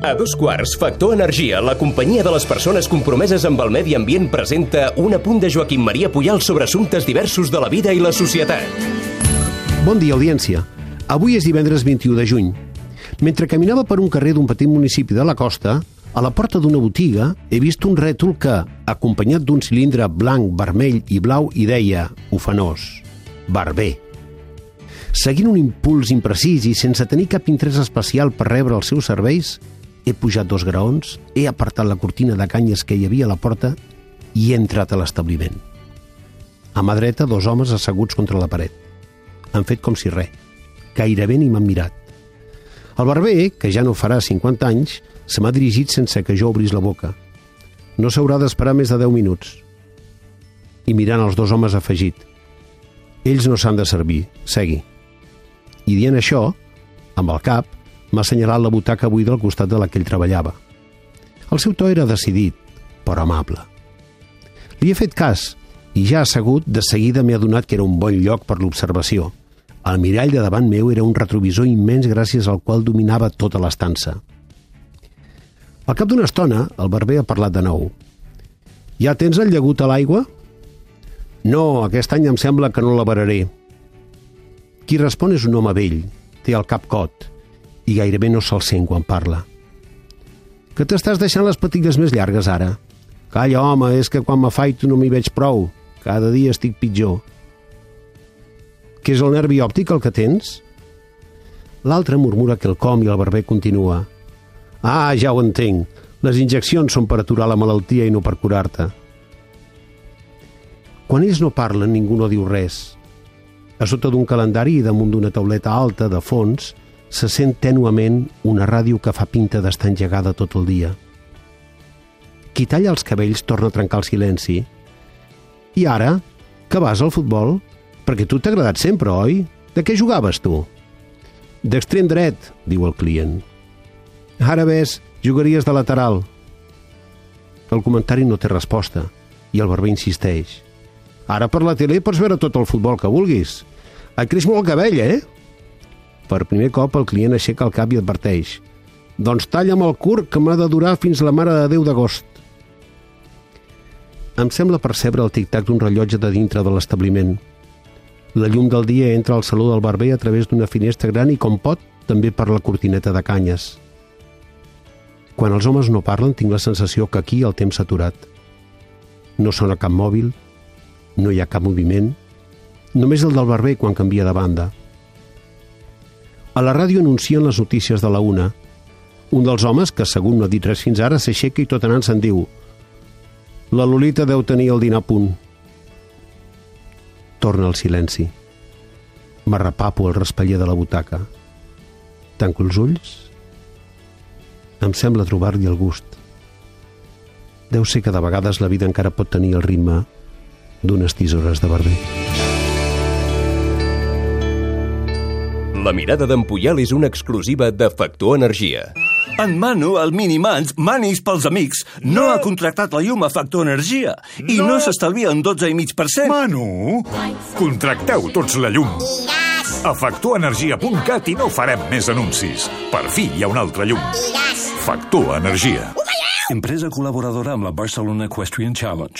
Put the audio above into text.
A dos quarts, Factor Energia, la companyia de les persones compromeses amb el medi ambient, presenta un apunt de Joaquim Maria Puyal sobre assumptes diversos de la vida i la societat. Bon dia, audiència. Avui és divendres 21 de juny. Mentre caminava per un carrer d'un petit municipi de la costa, a la porta d'una botiga he vist un rètol que, acompanyat d'un cilindre blanc, vermell i blau, hi deia, ufanós, barber. Seguint un impuls imprecís i sense tenir cap interès especial per rebre els seus serveis, he pujat dos graons, he apartat la cortina de canyes que hi havia a la porta i he entrat a l'establiment. A mà dreta, dos homes asseguts contra la paret. Han fet com si res. Gairebé ni m'han mirat. El barber, que ja no farà 50 anys, se m'ha dirigit sense que jo obrís la boca. No s'haurà d'esperar més de 10 minuts. I mirant els dos homes afegit. Ells no s'han de servir, segui. I dient això, amb el cap, m'ha assenyalat la butaca buida al costat de la que ell treballava. El seu to era decidit, però amable. Li he fet cas i ja assegut, de seguida m'he adonat que era un bon lloc per l'observació. El mirall de davant meu era un retrovisor immens gràcies al qual dominava tota l'estança. Al cap d'una estona, el barber ha parlat de nou. Ja tens el llagut a l'aigua? No, aquest any em sembla que no la vararé. Qui respon és un home vell, té el cap cot, i gairebé no se'l sent quan parla. Que t'estàs deixant les patilles més llargues ara? Calla, home, és que quan m'afaito no m'hi veig prou. Cada dia estic pitjor. Que és el nervi òptic el que tens? L'altre murmura que el com i el barber continua. Ah, ja ho entenc. Les injeccions són per aturar la malaltia i no per curar-te. Quan ells no parlen, ningú no diu res. A sota d'un calendari i damunt d'una tauleta alta de fons, se sent tènuament una ràdio que fa pinta d'estar engegada tot el dia. Qui talla els cabells torna a trencar el silenci. I ara, que vas al futbol? Perquè tu t'ha agradat sempre, oi? De què jugaves, tu? D'extrem dret, diu el client. Ara ves, jugaries de lateral. El comentari no té resposta i el barber insisteix. Ara per la tele pots veure tot el futbol que vulguis. Et creix molt el cabell, eh? Per primer cop el client aixeca el cap i adverteix. Doncs talla'm el curt que m'ha de durar fins la mare de Déu d'agost. Em sembla percebre el tic-tac d'un rellotge de dintre de l'establiment. La llum del dia entra al saló del barber a través d'una finestra gran i, com pot, també per la cortineta de canyes. Quan els homes no parlen, tinc la sensació que aquí el temps s'ha aturat. No sona cap mòbil, no hi ha cap moviment, només el del barber quan canvia de banda. A la ràdio anuncien les notícies de la una. Un dels homes, que segur no ha dit res fins ara, s'aixeca i tot anant se'n diu «La Lolita deu tenir el dinar a punt». Torna el silenci. M'arrepapo el raspaller de la butaca. Tanco els ulls. Em sembla trobar-li el gust. Deu ser que de vegades la vida encara pot tenir el ritme d'unes tisores de barber. La mirada d'en Puyal és una exclusiva de Factor Energia. En Manu, el Minimans, Manis pels amics, no, ha contractat la llum a Factor Energia i no, no s'estalvia un 12,5%. Manu, contracteu tots la llum. A factorenergia.cat i no farem més anuncis. Per fi hi ha una altra llum. Factor Energia. Empresa col·laboradora amb la Barcelona Equestrian Challenge.